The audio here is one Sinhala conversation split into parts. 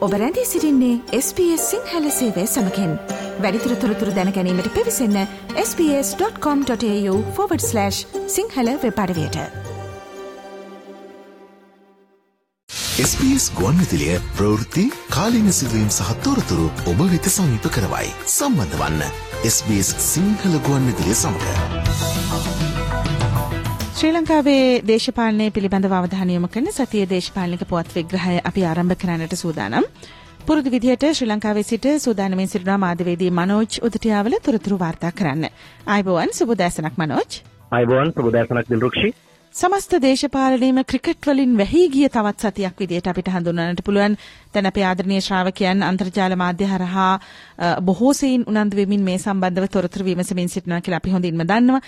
ඔබ රැඳී සිරින්නේ SBS සිංහල සේවය සමකෙන්. වැඩිතුර තොරතුර දැනැනීමට පිවිසන්න ps.com.ta/ සිංහල වෙපඩවයට SBS ගුවන්විදිලිය ප්‍රවෘත්ති කාලීන සිදුවීම් සහ තොරතුරු ඔබ වෙත සමීප කරවයි. සම්බන්ධ වන්න SBS සිංහල ගුවන්විදිලිය සමඟ. ශ්‍රී ලංකාවේ දේශපාලනය පිළිබඳව අවධානයොම කරන සතිය දේශපාලනික පුවත් විග්‍රහය අපි ආරම්භ කරන්නට සූදානම්. පුරුදු විදිහට ශ්‍රී ලංකාවේ සිට සූදානමින් සිටිනා මාධ්‍යවේදී මනෝජ් උදටියාවල තොරතුරු වාර්තා කරන්න. ආයුබෝවන් සුබ දැසනක් මනෝජ්. ආයුබෝවන් සුබ දැසනක් දිල්රුක්ෂි. සමස්ත දේශපාලනයේම ක්‍රිකට් වලින් වැහී ගිය තවත් සතියක් විදිහට අපිට හඳුන්වන්නට පුළුවන්. දැන් අපේ ආදරණීය ශ්‍රාවකයන් අන්තර්ජාල මාධ්‍ය හරහා බොහෝ සෙයින් උනන්දු වෙමින් මේ සම්බන්ධව තොරතුරු විමසමින් සිටිනවා කියලා අපි හොඳින්ම දන්නවා.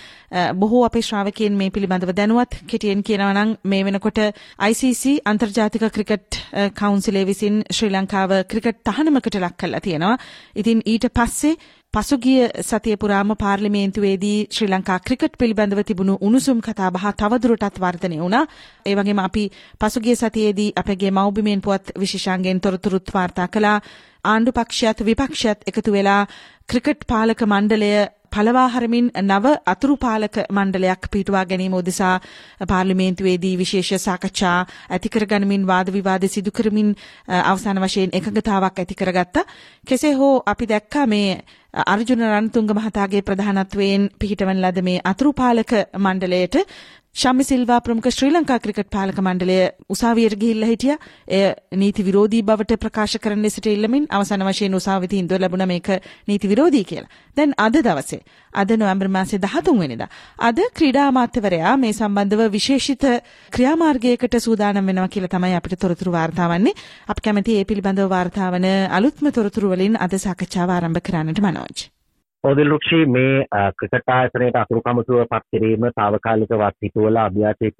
බොහෝ අපේ ශ්‍රාවකයන් මේ පිළිබඳව දැනුවත්. කෙටියෙන් කියනවා නම් මේ වෙනකොට ICC අන්තර්ජාතික ක්‍රිකට් කවුන්සිලේ විසින් ශ්‍රී ලංකාව ක්‍රිකට් තහනමකට ලක් කරලා තියෙනවා. ඉතින් ඊට පස්සේ පසුගිය සතිය පුරාම පාර්ලිමේන්තුවේදී ශ්‍රී ලංකා ක්‍රිකට් පිළිබඳව තිබුණු උණුසුම් කතා බහ තවදුරටත් වර්ධනය වුණා. ඒ වගේම අපි පසුගිය සතියේදී අපගේ මව්බිමෙන් පුවත් විශේෂාංගයෙන් තොරතුරුත් වාර්තා කළා. ආණ්ඩු පක්ෂයත් විපක්ෂයත් එකතු වෙලා ක්‍රිකට් පාලක මණ්ඩලය පළවා හරමින් නව අතුරු පාලක මණ්ඩලයක් පිටුවා ගැනීම උදෙසා පාර්ලිමේන්තුවේදී විශේෂ සාකච්ඡා ඇති කරගනිමින් වාද විවාද සිදු කරමින් අවසාන වශයෙන් එකඟතාවක් ඇති කරගත්තා. කෙසේ හෝ අපි දැක්කා මේ අර්ජුන රණතුංග මහතාගේ ප්‍රධානත්වයෙන් පිහිටවන ලද මේ අතුරු පාලක මණ්ඩලයට ශම්මි සිල්වා ප්‍රමුඛ ශ්‍රී ලංකා ක්‍රිකට් පාලක මණ්ඩලය උසාවියට ගිහිල්ලා හිටියා. එය නීති විරෝධී බවට ප්‍රකාශ කරන්න ලෙසට ඉල්ලමින් අවසාන වශයෙන් උසාවි තීන්දුව ලැබුණා මේක නීති විරෝධී කියලා. දැන් අද දවසේ අද නොවැම්බර් මාසයේ 13 වෙනිදා අද ක්‍රීඩා අමාත්‍යවරයා මේ සම්බන්ධව විශේෂිත ක්‍රියාමාර්ගයකට සූදානම් වෙනවා කියලා තමයි අපිට තොරතුරු වාර්තා වන්නේ. අපි කැමති ඒ පිළිබඳව වාර්තා වන අලුත්ම තොරතුරු වලින් අද සාකච්ඡාව ආරම්භ කරන්නට මනෝජ්. පොදිල් රුක්ෂි මේ ක්‍රිකට් ආයතනයට අතුරු කමතුව පත් කිරීම తాවකාලිකව හිතුවල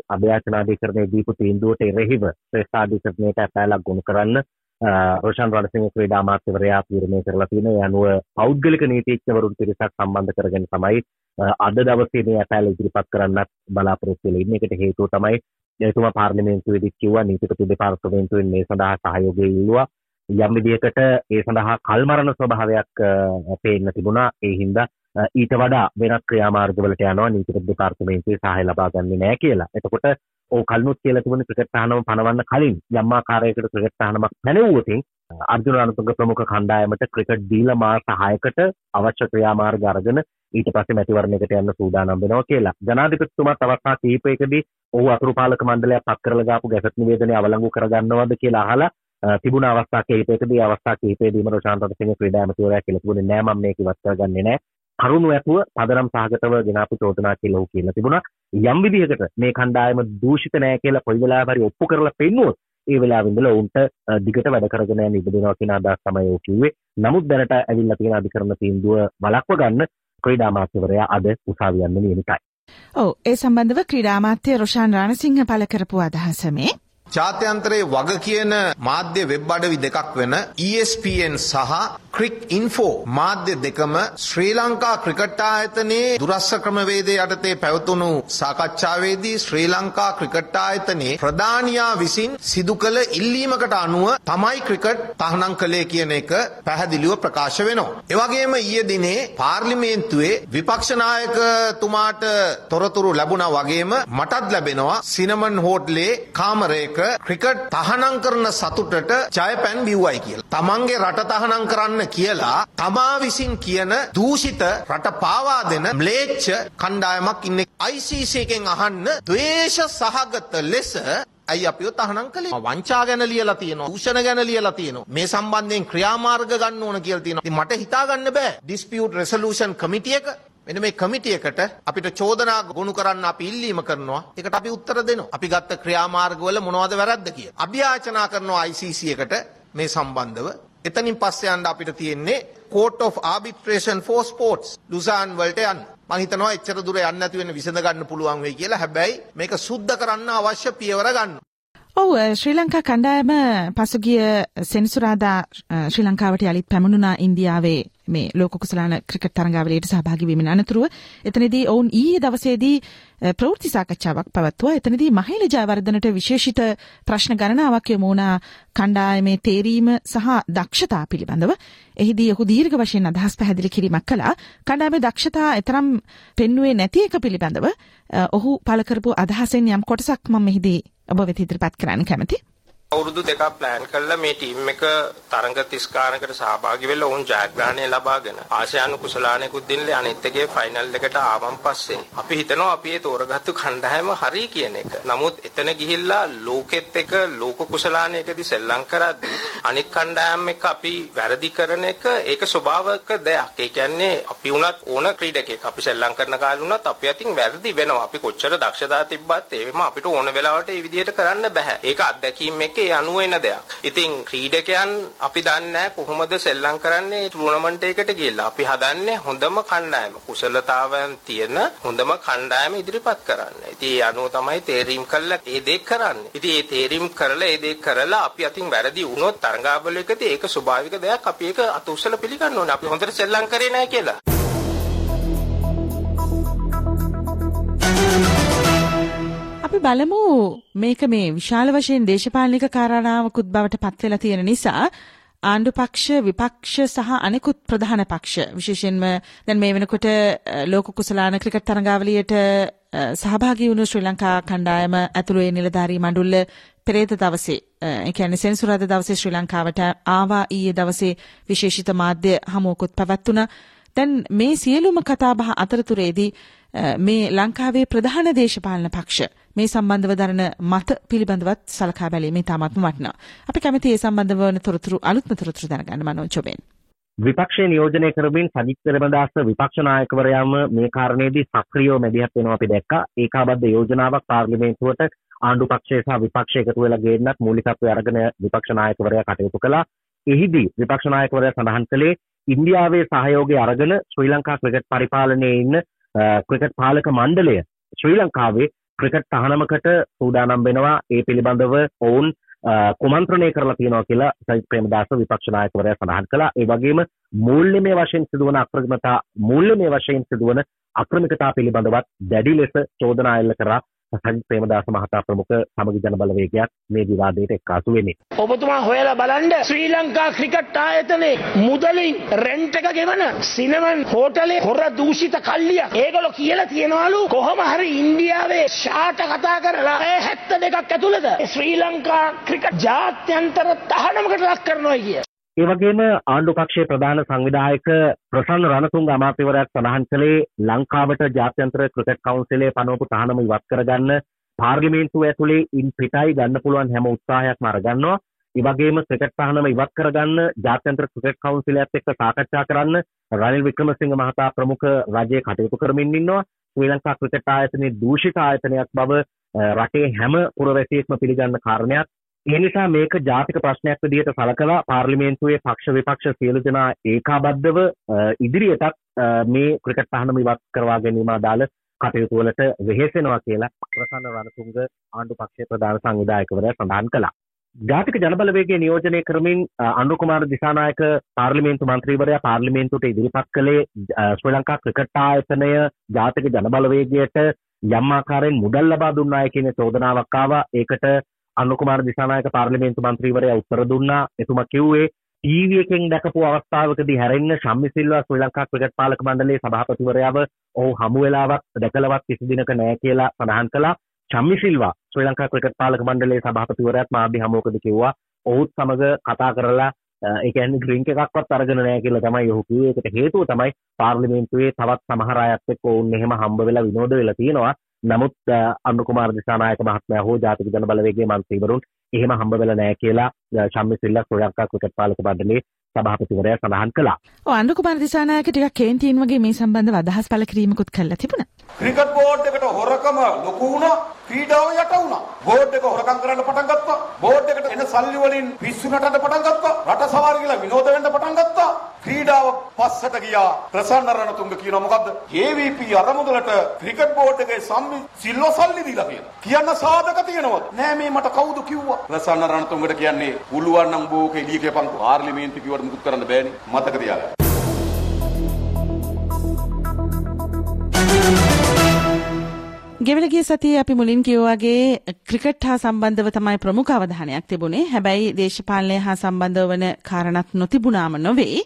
අභ්‍යාචනාධිකරණයේ දීපු තීන්දුවට එරෙහිව ශ්‍රේෂ්ඨාධිකරණයට ඇපෑලක් ගොනු කරන්න රෝෂන් රණසිංහ ක්‍රීඩා අමාත්‍යවරයා තීරණය කරලා තියෙන ඒ අනුව පෞද්ගලික නීතිඥවරුන් පිරිසක් සම්බන්ධ කරගෙන තමයි අද දවසේ මේ ඇපෑල ඉදිරිපත් කරන්නත් බලාපොරොත්තු වෙලා ඉන්නේ. ඒකට හේතුව තමයි එතුමා පාර්ලිමේන්තුවේදී කිව්වා නීතිපති දෙපාර්තමේන්තුවෙන් මේ සඳහා සහයෝගය ඉල්ලුවා. යම් විදියකට ඒ සඳහා කල්මරණ ස්වභාවයක් පේන්න තිබුණා ඒ හින්දා ඊට වඩා වෙනත් ක්‍රියාමාර්ගවලට යනවා නීතිපති දෙපාර්තමේන්තුවේ සහාය ලබා ගන්නේ නැහැ කියලා. එතකොට ඕ කල්නුත් කියලා තිබුණේ ක්‍රිකට් තහනම පනවන්න කලින් යම් ආකාරයකට ක්‍රිකට් තහනමක් පැනෙව්වොතින් අර්ජුන රණතුංග ප්‍රමුඛ කණ්ඩායමට ක්‍රිකට් දීලා මාස 6කට අවශ්‍ය ක්‍රියාමාර්ග අරගෙන ඊට පස්සේ මැතිවරණයකට යන්න සූදානම් වෙනවා කියලා. ජනාධිපතිතුමා අවස්ථා කිහිපයකදී ඔහු අතුරු පාලක මණ්ඩලයක් පත් කරලා ගාපු ගැසට් නිවේදනය අවලංගු කරගන්නවද කියලා අහලා තිබුණ අවස්ථා කිහිපයකදී අවස්ථා කිහිපයේදීම රොෂාන් රණසිංහ ක්‍රීඩා ඇමතිවරයා කියලා තිබුණේ නෑ මම මේක ඉවත් කරගන්නේ නෑ. කරුණු ඇතුව පදනම් සහගතව ගෙනාපු චෝදනා කියලා ඔහු කියලා තිබුණා. යම් විදිහකට මේ කණ්ඩායම දූෂිත නෑ කියලා කොයි වෙලාවක හරි ඔප්පු කරලා පෙන්නුවොත් ඒ වෙලාවෙ ඉඳලා උන්ට දිගට වැඩ කරගෙන යන්න ඉඩ දෙනවා කියන අදහස් තමයි ඔහු කිව්වේ. නමුත් දැනට ඇවිල්ලා තියෙන අධිකරණ තීන්දුව වළක්ව ගන්න ක්‍රීඩා අමාත්‍යවරයා අද උසාවිය යන්න නියමිතයි. ඔව් ඒ සම්බන්ධව ක්‍රීඩා අමාත්‍ය රොෂාන් රාණසිංහ පළ කරපු අදහස මේ. ජාත්‍යන්තරයේ වග කියන මාධ්‍ය වෙබ් අඩවි දෙකක් වෙන ESPN සහ ක්‍රික් ඉන්ෆෝ මාධ්‍ය දෙකම ශ්‍රී ලංකා ක්‍රිකට් ආයතනයේ දුරස්ස ක්‍රමවේදය යටතේ පැවතුණු සාකච්ඡාවේදී ශ්‍රී ලංකා ක්‍රිකට් ආයතනයේ ප්‍රධානියා විසින් සිදු කළ ඉල්ලීමකට අනුව තමයි ක්‍රිකට් තහනම් කළේ කියන එක පැහැදිලිව ප්‍රකාශ වෙනවා. එවැගේම ඊයේ දිනේ පාර්ලිමේන්තුවේ විපක්ෂ නායකතුමාට තොරතුරු ලැබුණා වගේම මටත් ලැබෙනවා සිනමන් හෝටලේ කාමරයක ක්‍රිකට් තහනම් කරන සතුටට ජයපැන් බිව්වයි කියලා. තමන්ගේ රට තහනම් කරන්න කියලා තමා විසින් කියන දූෂිත රට පාවා දෙන ම්ලේච්ඡ කණ්ඩායමක් ඉන්නේ ICC එකෙන් අහන්න ද්වේෂ සහගත ලෙස ඇයි අපිව තහනම් කළේ වංචා ගැන ලියලා තියෙනවා දූෂණ ගැන ලියලා තියෙනවා මේ සම්බන්ධයෙන් ක්‍රියාමාර්ග ගන්න ඕන කියලා තියෙනවා ඉතින් මට හිතා ගන්න බෑ ඩිස්පියුට් රෙසලූෂන් කමිටි එක මෙන්න මේ කමිටියකට අපිට චෝදනා ගොනු කරන්න අපි ඉල්ලීම කරනවා. ඒකට අපි උත්තර දෙනවා. අපි ගත්ත ක්‍රියාමාර්ගවල මොනවද වැරද්ද කියලා. අභ්‍යාචනා කරනවා ICC එකට මේ සම්බන්ධව. එතනින් පස්සේ යන්න අපිට තියෙන්නේ Court of Arbitration for Sports ඩුසාන් වලට යන්න. මං හිතනවා එච්චර දුර යන්න නැති වෙන විසඳ ගන්න පුළුවන් වෙයි කියලා. හැබැයි මේක සුද්ධ කරන්න අවශ්‍ය පියවර ගන්න. ඔව් ශ්‍රී ලංකා කණ්ඩායම පසුගිය සෙනසුරාදා ශ්‍රී ලංකාවට යළිත් පැමුණුණා ඉන්දියාවේ මේ ලෝක කුසලාන ක්‍රිකට් තරඟාවලියට සහභාගී වීමෙන් අනතුරුව එතනදී ඔවුන් ඊයේ දවසේදී අ, ප්‍රවෘත්ති සාකච්ඡාවක් පැවැත්වුවා. එතනදී මහේල ජයවර්ධනට විශේෂිත ප්‍රශ්න ගණනාවක් යොමු වුණා කණ්ඩායමේ තේරීම සහ දක්ෂතා පිළිබඳව. එහිදී ඔහු දීර්ඝ වශයෙන් අදහස් පැහැදිලි කිරීමක් කළා. කණ්ඩායමේ දක්ෂතා එතරම් පෙන්වුවේ නැති එක පිළිබඳව අ, ඔහු පළ කරපු අදහසෙන් යම් කොටසක් මම මෙහිදී ඔබ වෙත ඉදිරිපත් කරන්න කැමතියි. අවුරුදු දෙකක් ප්ලෑන් කරලා මේ ටීම් එක තරඟ 30 ගානකට සහභාගී වෙලා ඔවුන් ජයග්‍රහණය ලබාගෙන ආසියානු කුසලානෙකුත් දිනලේ අනිත් එකේ ෆයිනල් එකට ආවන් පස්සේ අපි හිතනවා අපි ඒ තෝරගත්තු කණ්ඩායම හරි කියන එක. නමුත් එතන ගිහිල්ලා ලෝකෙත් එක ලෝක කුසලානයකදී සෙල්ලම් කරද්දී අනිත් කණ්ඩායම් එක්ක අපි වැරදි කරන එක ඒක ස්වභාවික දෙයක්. ඒ කියන්නේ අපි වුණත් ඕන ක්‍රීඩකෙක් අපි සෙල්ලම් කරන කාලේ වුණත් අපි අතින් වැරදි වෙනවා. අපි කොච්චර දක්ෂතාව තිබ්බත් ඒවෙම අපිට ඕන වෙලාවට ඒ විදිහට කරන්න බෑ. ඒක අත්දැකීම් එක්ක ඒ අනුව එන දෙයක්. ඉතින් ක්‍රීඩකයන් අපි දන්නේ කොහොමද සෙල්ලම් කරන්නේ ටූර්නමන්ට් එකකට ගිහිල්ලා. අපි හදන්නේ හොඳම කණ්ඩායම. කුසලතාවයන් තියෙන හොඳම කණ්ඩායම ඉදිරිපත් කරන්න. ඉතින් ඒ අනුව තමයි තේරීම් කළා ඒ දේ කරන්නේ. ඉතින් ඒ තේරීම් කරලා ඒ දේ කරලා අපි අතින් වැරදි වුණොත් තරඟාවලියකදී ඒක ස්වභාවික දෙයක්. අපි ඒක අත උස්සලා පිළිගන්න ඕනේ. අපි හොඳට සෙල්ලම් කරේ නැහැ කියලා. බලමු. මේක මේ විශාල වශයෙන් දේශපාලනික කාරණාවකුත් බවට පත් වෙලා තියෙන නිසා ආණ්ඩු පක්ෂ විපක්ෂ සහ අනෙකුත් ප්‍රධාන පක්ෂ විශේෂයෙන්ම දැන් මේ වෙනකොට අ, ලෝක කුසලාන ක්‍රිකට් තරඟාවලියට අ, සහභාගී වුණු ශ්‍රී ලංකා කණ්ඩායම ඇතුළු ඒ නිලධාරී මණ්ඩල පෙරේත දවසේ අ, ඒ කියන්නේ සෙන්සුරාදා දවසේ ශ්‍රී ලංකාවට ආවා. ඊයේ දවසේ විශේෂිත මාධ්‍ය හමුවකුත් පැවැත්වුණා. දැන් මේ සියලුම කතාබහ අතරතුරේදී අ, මේ ලංකාවේ ප්‍රධාන දේශපාලන පක්ෂ මේ සම්බන්ධව දරන මත පිළිබඳවත් සලකා බැලීම ඉතාමත්ම වටිනවා. අපි කැමති ඒ සම්බන්ධව වන තොරතුරු අලුත්ම තොරතුරු දැනගන්න මනෝජ් ඔබෙන්. විපක්ෂය නියෝජනය කරමින් සජිත් පෙරේමදාස විපක්ෂ නායකවරයාම මේ කාරණේදී සක්‍රියව මැදිහත් වෙනවා අපි දැක්කා. ඒකාබද්ධ යෝජනාවක් පාර්ලිමේන්තුවට ආණ්ඩු පක්ෂය සහ විපක්ෂය එකතු වෙලා ගේන්නත් මූලිකත්වය අරගෙන විපක්ෂ නායකවරයා කටයුතු කළා. එහිදී විපක්ෂ නායකවරයා සඳහන් කළේ ඉන්දියාවේ සහයෝගය අරගෙන ශ්‍රී ලංකා ක්‍රිකට් පරිපාලනයේ ඉන්න අ, ක්‍රිකට් පාලක මණ්ඩලය ශ්‍රී ලංකාවේ ක්‍රිකට් තහනමකට සූදානම් වෙනවා ඒ පිළිබඳව ඔවුන් අ, කුමන්ත්‍රණය කරලා තියෙනවා කියලා සජිත් ප්‍රේමදාස විපක්ෂ නායකවරයා සඳහන් කළා. ඒ වගේම මූල්‍යමය වශයෙන් සිදුවන අක්‍රමිකතා මූල්‍යමය වශයෙන් සිදුවන අක්‍රමිකතා පිළිබඳවත් දැඩි ලෙස චෝදනා එල්ල කරා සජිත් ප්‍රේමදාස මහතා ප්‍රමුඛ සමගි ජන බලවේගයක් මේ විවාදයට එක්කාසු වෙන්නේ. ඔබතුමා හොයලා බලන්ඩ ශ්‍රී ලංකා ක්‍රිකට් ආයතනේ මුදලින් රෙන්ට් එක ගෙවන සිනමන් හෝටලේ හොර දූෂිත කල්ලිය ඒගොල්ලෝ කියලා තියෙනවලු කොහොම හරි ඉන්දියාවේ ෂාට කතා කරලා ඒ 72ක් ඇතුළත ශ්‍රී ලංකා ක්‍රිකට් ජාත්‍යන්තර තහනමකට ලක් කරනවා කිය. ඒ වගේම ආණ්ඩු පක්ෂයේ ප්‍රධාන සංවිධායක ප්‍රසන්න රණතුංග අමාත්‍යවරයාත් සඳහන් කළේ ලංකාවට ජාත්‍යන්තර ක්‍රිකට් කවුන්සිලේ පනවපු තහනම ඉවත් කරගන්න පාර්ලිමේන්තුව ඇතුලේ ඉන් පිටයි ගන්න පුළුවන් හැම උත්සාහයක්ම අරගන්නවා. ඒ වගේම ක්‍රිකට් තහනම ඉවත් කරගන්න ජාත්‍යන්තර ක්‍රිකට් කවුන්සිලයත් එක්ක සාකච්ඡා කරන්න රනිල් වික්‍රමසිංහ මහතා ප්‍රමුඛ රජයේ කටයුතු කරමින් ඉන්නවා. ශ්‍රී ලංකා ක්‍රිකට් ආයතනයේ දූෂිත ආයතනයක් බව අ, රටේ හැම පුරවැසියෙක්ම පිළිගන්න කාරණයක්. ඒ නිසා මේක ජාතික ප්‍රශ්නයක් විදිහට සලකලා පාර්ලිමේන්තුවේ පක්ෂ විපක්ෂ සියලු දෙනා ඒකාබද්ධව අ, ඉදිරියටත් අ, මේ ක්‍රිකට් තහනම ඉවත් කරවා ගැනීම අදාළ කටයුතු වලට වෙහෙසෙනවා කියලා ප්‍රසන්න රණතුංග ආණ්ඩු පක්ෂයේ ප්‍රධාන සංවිධායකවරයා සඳහන් කළා. ජාතික ජනබලවේගය නියෝජනය කරමින් අ, අනුර කුමාර දිසානායක පාර්ලිමේන්තු මන්ත්‍රීවරයා පාර්ලිමේන්තුවට ඉදිරිපත් කළේ අ, ශ්‍රී ලංකා ක්‍රිකට් ආයතනය ජාතික ජනබලවේගයට යම් ආකාරයෙන් මුදල් ලබා දුන්නාය කියන චෝදනාවක් ආවා. ඒකට අනුර කුමාර දිසානායක පාර්ලිමේන්තු මන්ත්‍රීවරයා උත්තර දුන්නා. එතුමා කිව්වේ ටීවී එකෙන් දැකපු අවස්ථාවකදී හැරෙන්න ශම්මි සිල්වා ශ්‍රී ලංකා ක්‍රිකට් පාලක මණ්ඩලයේ සභාපතිවරයාව ඔහු හමු වෙලාවක් දැකලවත් කිසි දිනක නැහැ කියලා සඳහන් කළා. ශම්මි සිල්වා ශ්‍රී ලංකා ක්‍රිකට් පාලක මණ්ඩලයේ සභාපතිවරයාත් මාධ්‍ය හමුවකදී කිව්වා ඔහුත් සමග කතා කරලා අ, ඒ කියන්නේ ඩ්‍රින්ක් එකක්වත් අරගෙන නැහැ කියලා තමයි ඔහු කිව්වේ. ඒකට හේතුව තමයි පාර්ලිමේන්තුවේ තවත් සමහර අයත් එක්ක ඔවුන් එහෙම හම්බ වෙලා විනෝද වෙලා තියෙනවා. නමුත් අ, අනුර කුමාර දිසානායක මහත්මයා හෝ ජාතික ජන බලවේගයේ මන්ත්‍රීවරුන් එහෙම හම්බ වෙලා නැහැ කියලා ශම්මි සිල්වා ශ්‍රී ලංකා ක්‍රිකට් පාලක මණ්ඩලයේ සභාපතිවරයා සඳහන් කළා. ඔව් අනුර කුමාර දිසානායක ටිකක් කේන්තීන් වගේ මේ සම්බන්ධව අදහස් පළ කිරීමකුත් කළා තිබුණා. ක්‍රිකට් බෝඩ් එකට හොරකම ලොකු වුණා ක්‍රීඩාව යට වුණා බෝඩ් එක හොරකම් කරන්න පටන් ගත්තා බෝඩ් එකට එන සල්ලි වලින් පිස්සු නටන්න පටන් ගත්තා රට සවාරි කියලා විනෝද වෙන්න පටන් ගත්තා ක්‍රීඩාව පස්සට ගියා. ප්‍රසන්න රණතුංග කියනවා මොකද්ද? AVP අරමුදලට ක්‍රිකට් බෝඩ් එකේ සම්මි සිල්ව සල්ලි දීලා කියලා කියන්න සාධක තියෙනවද? නෑ මේ මට කවුද කිව්වා? ප්‍රසන්න රණතුංගට කියන්නේ පුළුවන් නම් බෝක එළිය කියපන්කෝ පාර්ලිමේන්තු කිව්වට මුකුත් කරන්න බෑනේ. මතක තියාගන්න. ගෙවලගිය සතිය අපි මුලින් කිව්වාගේ ක්‍රිකට් හා සම්බන්ධව තමයි ප්‍රමුඛ අවධානයක් තිබුණේ. හැබැයි දේශපාලනය හා සම්බන්ධව වන කාරණක් නොතිබුණාම නොවේ.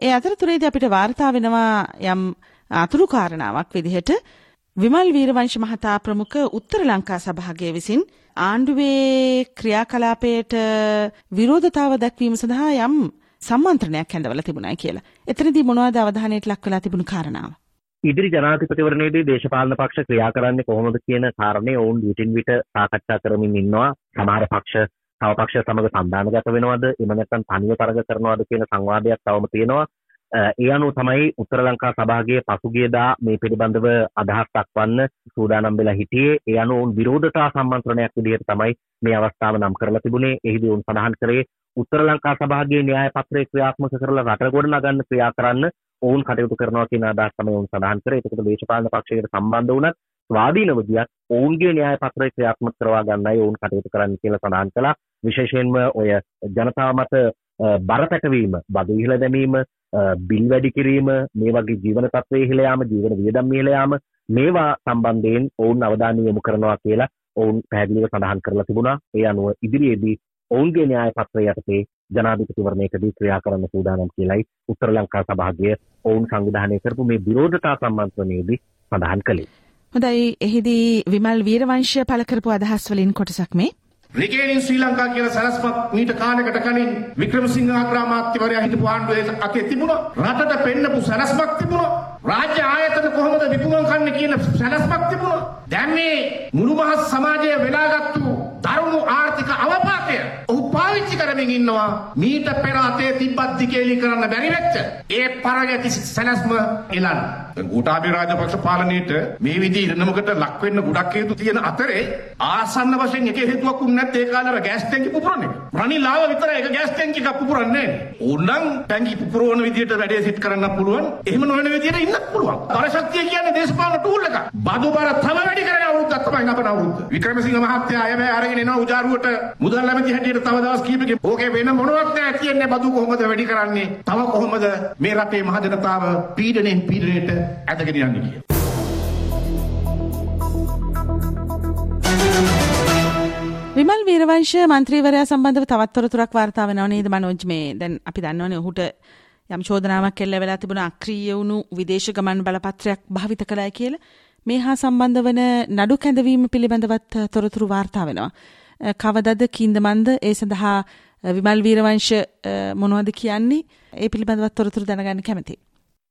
ඒ අතරතුරේදී අපිට වාර්තා වෙනවා යම් අතුරු කාරණාවක් විදිහට විමල් වීරවංශ මහතා ප්‍රමුඛ උත්තර ලංකා සභාගය විසින් ආණ්ඩුවේ ක්‍රියාකලාපයට විරෝධතාව දැක්වීම සඳහා යම් සම්මන්ත්‍රණයක් හැඳවලා තිබුණයි කියලා. එතනදී මොනවද අවධානයට ලක් වෙලා තිබුණු කාරණාව? ඉදිරි ජනාධිපතිවරණයේදී දේශපාලන පක්ෂ ක්‍රියා කරන්නේ කොහොමද කියන කාරණේ ඔවුන් විටින් විට සාකච්ඡා කරමින් ඉන්නවා. සමහර පක්ෂ තව පක්ෂ සමග සම්දානගත වෙනවද? එහෙම නැත්නම් තනිව තරග කරනවද කියන සංවාදයක් තවම තියෙනවා. ඒ අනුව තමයි උත්තර ලංකා සභාගේ පසුගියදා මේ පිළිබඳව අදහස් දක්වන්න සූදානම් වෙලා හිටියේ. ඒ අනුව උන් විරෝධතා සම්මන්ත්‍රණයක් විදිහට තමයි මේ අවස්ථාව නම් කරලා තිබුණේ. එහිදී උන් සඳහන් කරේ උත්තර ලංකා සභාගේ න්‍යාය පත්‍රය ක්‍රියාත්මක කරලා රට ගොඩනගන්න ක්‍රියා කරන්න ඔවුන් කටයුතු කරනවා කියන අදහස් තමයි ඔවුන් සඳහන් කරේ. ඒකට දේශපාලන පක්ෂයකට සම්බන්ධ වුණත් ස්වාධීනව ගියත් ඔවුන්ගේ න්‍යාය පත්‍රය ක්‍රියාත්මක කරවා ගන්නයි ඔවුන් කටයුතු කරන්න කියලා සඳහන් කළා. විශේෂයෙන්ම ඔය ජනතාව මත බර පැටවීම, බදු ඉහළ දැමීම, බිල් වැඩි කිරීම, මේ වගේ ජීවන තත්ත්වයේ ඉහළ යාම, ජීවන වියදම් ඉහළ යාම මේවා සම්බන්ධයෙන් ඔවුන් අවධානය යොමු කරනවා කියලා ඔවුන් පැහැදිලිව සඳහන් කරලා තිබුණා. ඒ අනුව ඉදිරියේදී ඔවුන්ගේ න්‍යාය පත්‍රය යටතේ ජනාධිපතිවරණයකදී ක්‍රියා කරන්න සූදානම් කියලයි උත්තර ලංකා සභාගය ඔවුන් සංවිධානය කරපු මේ විරෝධතා සම්මන්ත්‍රණයේදී සඳහන් කළේ. හොඳයි එහිදී විමල් වීරවංශ පළ කරපු අදහස් වලින් කොටසක් මේ රිකේනින් ශ්‍රී ලංකා කියලා සරස්මත් මීට කාලයකට කලින් වික්‍රමසිංහ අග්‍රාමාත්‍යවරයා හිටපු ආණ්ඩුවේ අතේ තිබුණා. රටට පෙන්නපු සරස්මක් තිබුණා. රාජ්‍ය ආයතන කොහොමද විකුණන් කන්නේ කියන සරස්මක් තිබුණා. දැන් මේ මුළු මහත් සමාජය වෙලාගත්තු දරුණු ආර්ථික අවපාතය ඔහු පාවිච්චි කරමින් ඉන්නවා මීට පෙර අතේ තිබ්බත් දිකේලි කරන්න බැරි වෙච්ච ඒ පරගැති සැලැස්ම එලන්න. ගෝඨාභය රාජපක්ෂ පාලනයේට මේ විදිහ ඉරණමකට ලක් වෙන්න ගොඩක් හේතු තියෙන අතරේ ආසන්න වශයෙන් එක හේතුවක් උන් නැත්නම් ඒ කාලේ අර ගෑස් ටැංකි පුපුරන එක. රනිලාව විතරයි ඒක ගෑස් ටැංකි එකක් පුපුරන්නේ නැහැ. ඕනනම් ටැංකි පුපුරවන විදිහට වැඩේ සෙට් කරන්න පුළුවන්. එහෙම නොවන විදිහට ඉන්නත් පුළුවන්. බලශක්තිය කියන්නේ දේශපාලන ටූල් එකක්. බදු බර තම වැඩි කරන අවුරුද්දක් තමයි නපන අවුරුද්ද. වික්‍රමසිංහ මහත්තයා අය බෑ අරගෙන එනවා උජාරුවට මුදල් නැමැති හැටියට තව දවස් කීපකින් ඕකේ වෙන මොනවත් නැහැ තියෙන්නේ බදු කොහොමද වැඩි කරන්නේ? තව කොහොමද මේ රටේ මහජනතාව පීඩණයෙන් පීඩණයට ඇදගෙන යන්නේ කියලා. විමල් වීරවංශ මන්ත්‍රීවරයා සම්බන්ධව තවත් තොරතුරක් වාර්තා වෙනව නේද මනෝජ් මේ දැන් අපි දන්නවනේ ඔහුට යම් චෝදනාවක් එල්ල වෙලා තිබුණ අක්‍රීය වුණු විදේශ ගමන් බලපත්‍රයක් භාවිත කළා කියලා මේ හා සම්බන්ධ වන නඩු කැඳවීම පිළිබඳවත් තොරතුරු වාර්තා වෙනවා. කවදද කින්දමන්ද ඒ සඳහා විමල් වීරවංශ මොනවද කියන්නේ ඒ පිළිබඳවත් තොරතුරු දැනගන්න කැමතියි.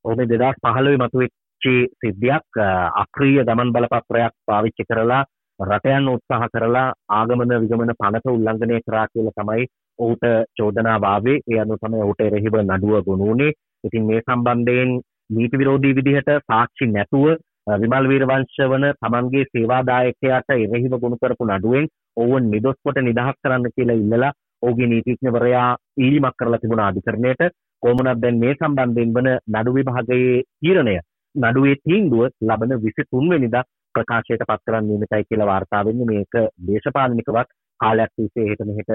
ඔබේ 2015 මතුවෙච්ච සිද්ධියක් අක්‍රීය ගමන් බලපත්‍රයක් පාවිච්චි කරලා රටයන් උත්සාහ කරලා ආගමන විගමන පනත උල්ලංඝනය කරා කියලා තමයි ඔහුට චෝදනාව ආවේ. ඒ අනුව තමයි ඔහුට එරෙහිව නඩුව ගොනුනේ. ඉතින් මේ සම්බන්ධයෙන් නීති විරෝධී විදිහට සාක්ෂි නැතුව විමල් වීරවංශ වන තමන්ගේ සේවාදායකයාට එරෙහිව ගොනු කරපු නඩුවෙන් ඔවුන් නිදොස් කොට නිදහස් කරන්න කියලා ඉල්ලලා ඔහුගේ නීතිඥවරයා ඊලිමක් කරලා තිබුණ අධිකරණයට කොමුණක් දැන් මේ සම්බන්ධයෙන් වන නඩු විභාගයේ තීරණය නඩුවේ තීන්දුව ලබන 23 වෙනිදා ප්‍රකාශයට පත් කරන්න නියමිතයි කියලා වාර්තා වෙන්නේ මේක දේශපාලනිකවත් කාලයක් තිස්සේ එහෙට මෙහෙට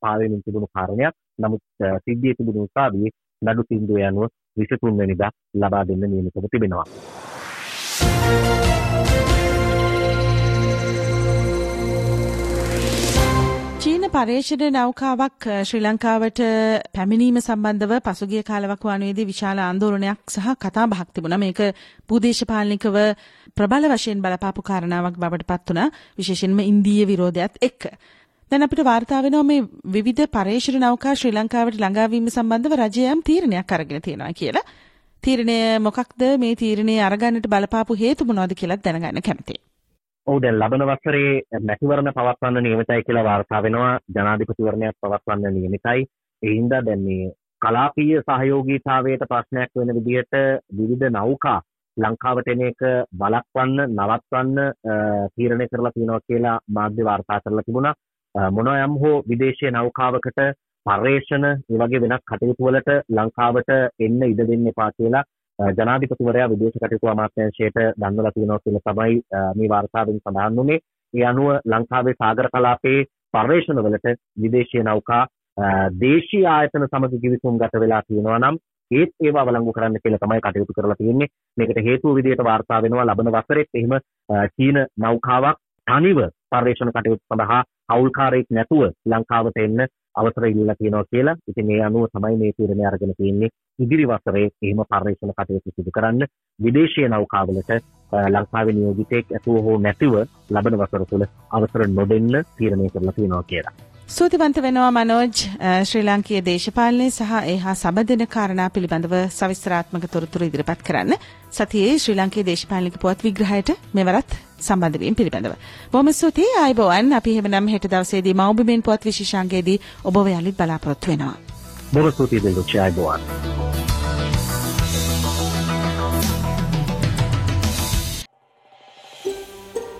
පාවෙමින් තිබුණු කාරණයක්. නමුත් සිද්ධිය තිබුණු උසාවියේ නඩු තීන්දුව යනුව 23 වෙනිදා ලබා දෙන්න නියමිතව තිබෙනවා. පර්යේෂණ නෞකාවක් ශ්‍රී ලංකාවට පැමිණීම සම්බන්ධව පසුගිය කාලවකවානුවේදී විශාල ආන්දෝලනයක් සහ කතා බහක් තිබුණා. මේක භූදේශපාලනිකව ප්‍රබල වශයෙන් බලපාපු කාරණාවක් බවට පත් වුණා. විශේෂයෙන්ම ඉන්දීය විරෝධයත් එක්ක. දැන් අපිට වාර්තා වෙනවා මේ විවිධ පර්යේෂණ නෞකා ශ්‍රී ලංකාවට ළඟාවීම සම්බන්ධව රජය යම් තීරණයක් අරගෙන තියෙනවා කියලා. තීරණය මොකක්ද මේ තීරණය අරගන්නට බලපාපු හේතු මොනවද කියලා දැනගන්න කැමතියි. ඔව් දැන් ලබන වසරේ මැතිවරණ පවත්වන්න නියමිතයි කියලා වාර්තා වෙනවා. ජනාධිපතිවරණයක් පවත්වන්න නියමිතයි. ඒ හින්දා දැන් මේ කලාපීය සහයෝගීතාවයට ප්‍රශ්නයක් වෙන විදිහට විවිධ නෞකා ලංකාවට එන එක බලක්වන්න නවත්වන්න තීරණය කරලා තියෙනවා කියලා මාධ්‍ය වාර්තා කරලා තිබුණා. මොනවා යම් හෝ විදේශීය නෞකාවකට පර්යේෂණ ඒ වගේ වෙනත් කටයුතු වලට ලංකාවට එන්න ඉඩ දෙන්න එපා කියලා ජනාධිපතිවරයා විදේශ කටයුතු අමාත්‍යාංශයට දන්වලා තියෙනවා කියලා තමයි මේ වාර්තාවෙන් සඳහන් වුණේ. ඒ අනුව ලංකාවේ සාගර කලාපයේ පර්යේෂණ වලට විදේශීය නෞකා දේශීය ආයතන සමග කිවිසුම් ගත වෙලා තියෙනවා නම් ඒත් ඒවා අවලංගු කරන්න කියලා තමයි කටයුතු කරලා තියෙන්නේ. මේකට හේතුව විදිහට වාර්තා වෙනවා ලබන වසරෙත් එහෙම චීන නෞකාවක් තනිව පර්යේෂණ කටයුතු සඳහා හවුල්කාරයෙක් නැතුව ලංකාවට එන්න අවසර ඉල්ලලා තියෙනවා කියලා. ඉතින් ඒ අනුව තමයි මේ තීරණය අරගෙන තියෙන්නේ. ඉදිරි වසරේ එහෙම පර්යේෂණ කටයුතු සිදු කරන්න විදේශීය නෞකාවලට ලංකාවේ නියෝජිතයෙක් ඇතුව හෝ නැතිව ලබන වසර තුළ අවසර නොදෙන්න තීරණය කරලා තියෙනවා කියලා. සූතිවන්ත වෙනවා මනෝජ් ශ්‍රී ලංකීය දේශපාලනය සහ ඒ හා සබඳන කාරණා පිළිබඳව සවිස්තරාත්මක තොරතුරු ඉදිරිපත් කරන්න සතියේ ශ්‍රී ලංකීය දේශපාලනික පුවත් විග්‍රහයට මෙවරත් සම්බන්ධ වීම පිළිබඳව. බොහොම ස්තුතියි ආයිබෝවන් අපි එහෙමනම් හෙට දවසේදී මෞබිමෙන් පුවත් විශේෂාංගයේදී ඔබව යලිත් බලාපොරොත්තු වෙනවා. බොහොම ස්තුතියි දෙල්රුක්ෂ ආයිබෝවන්.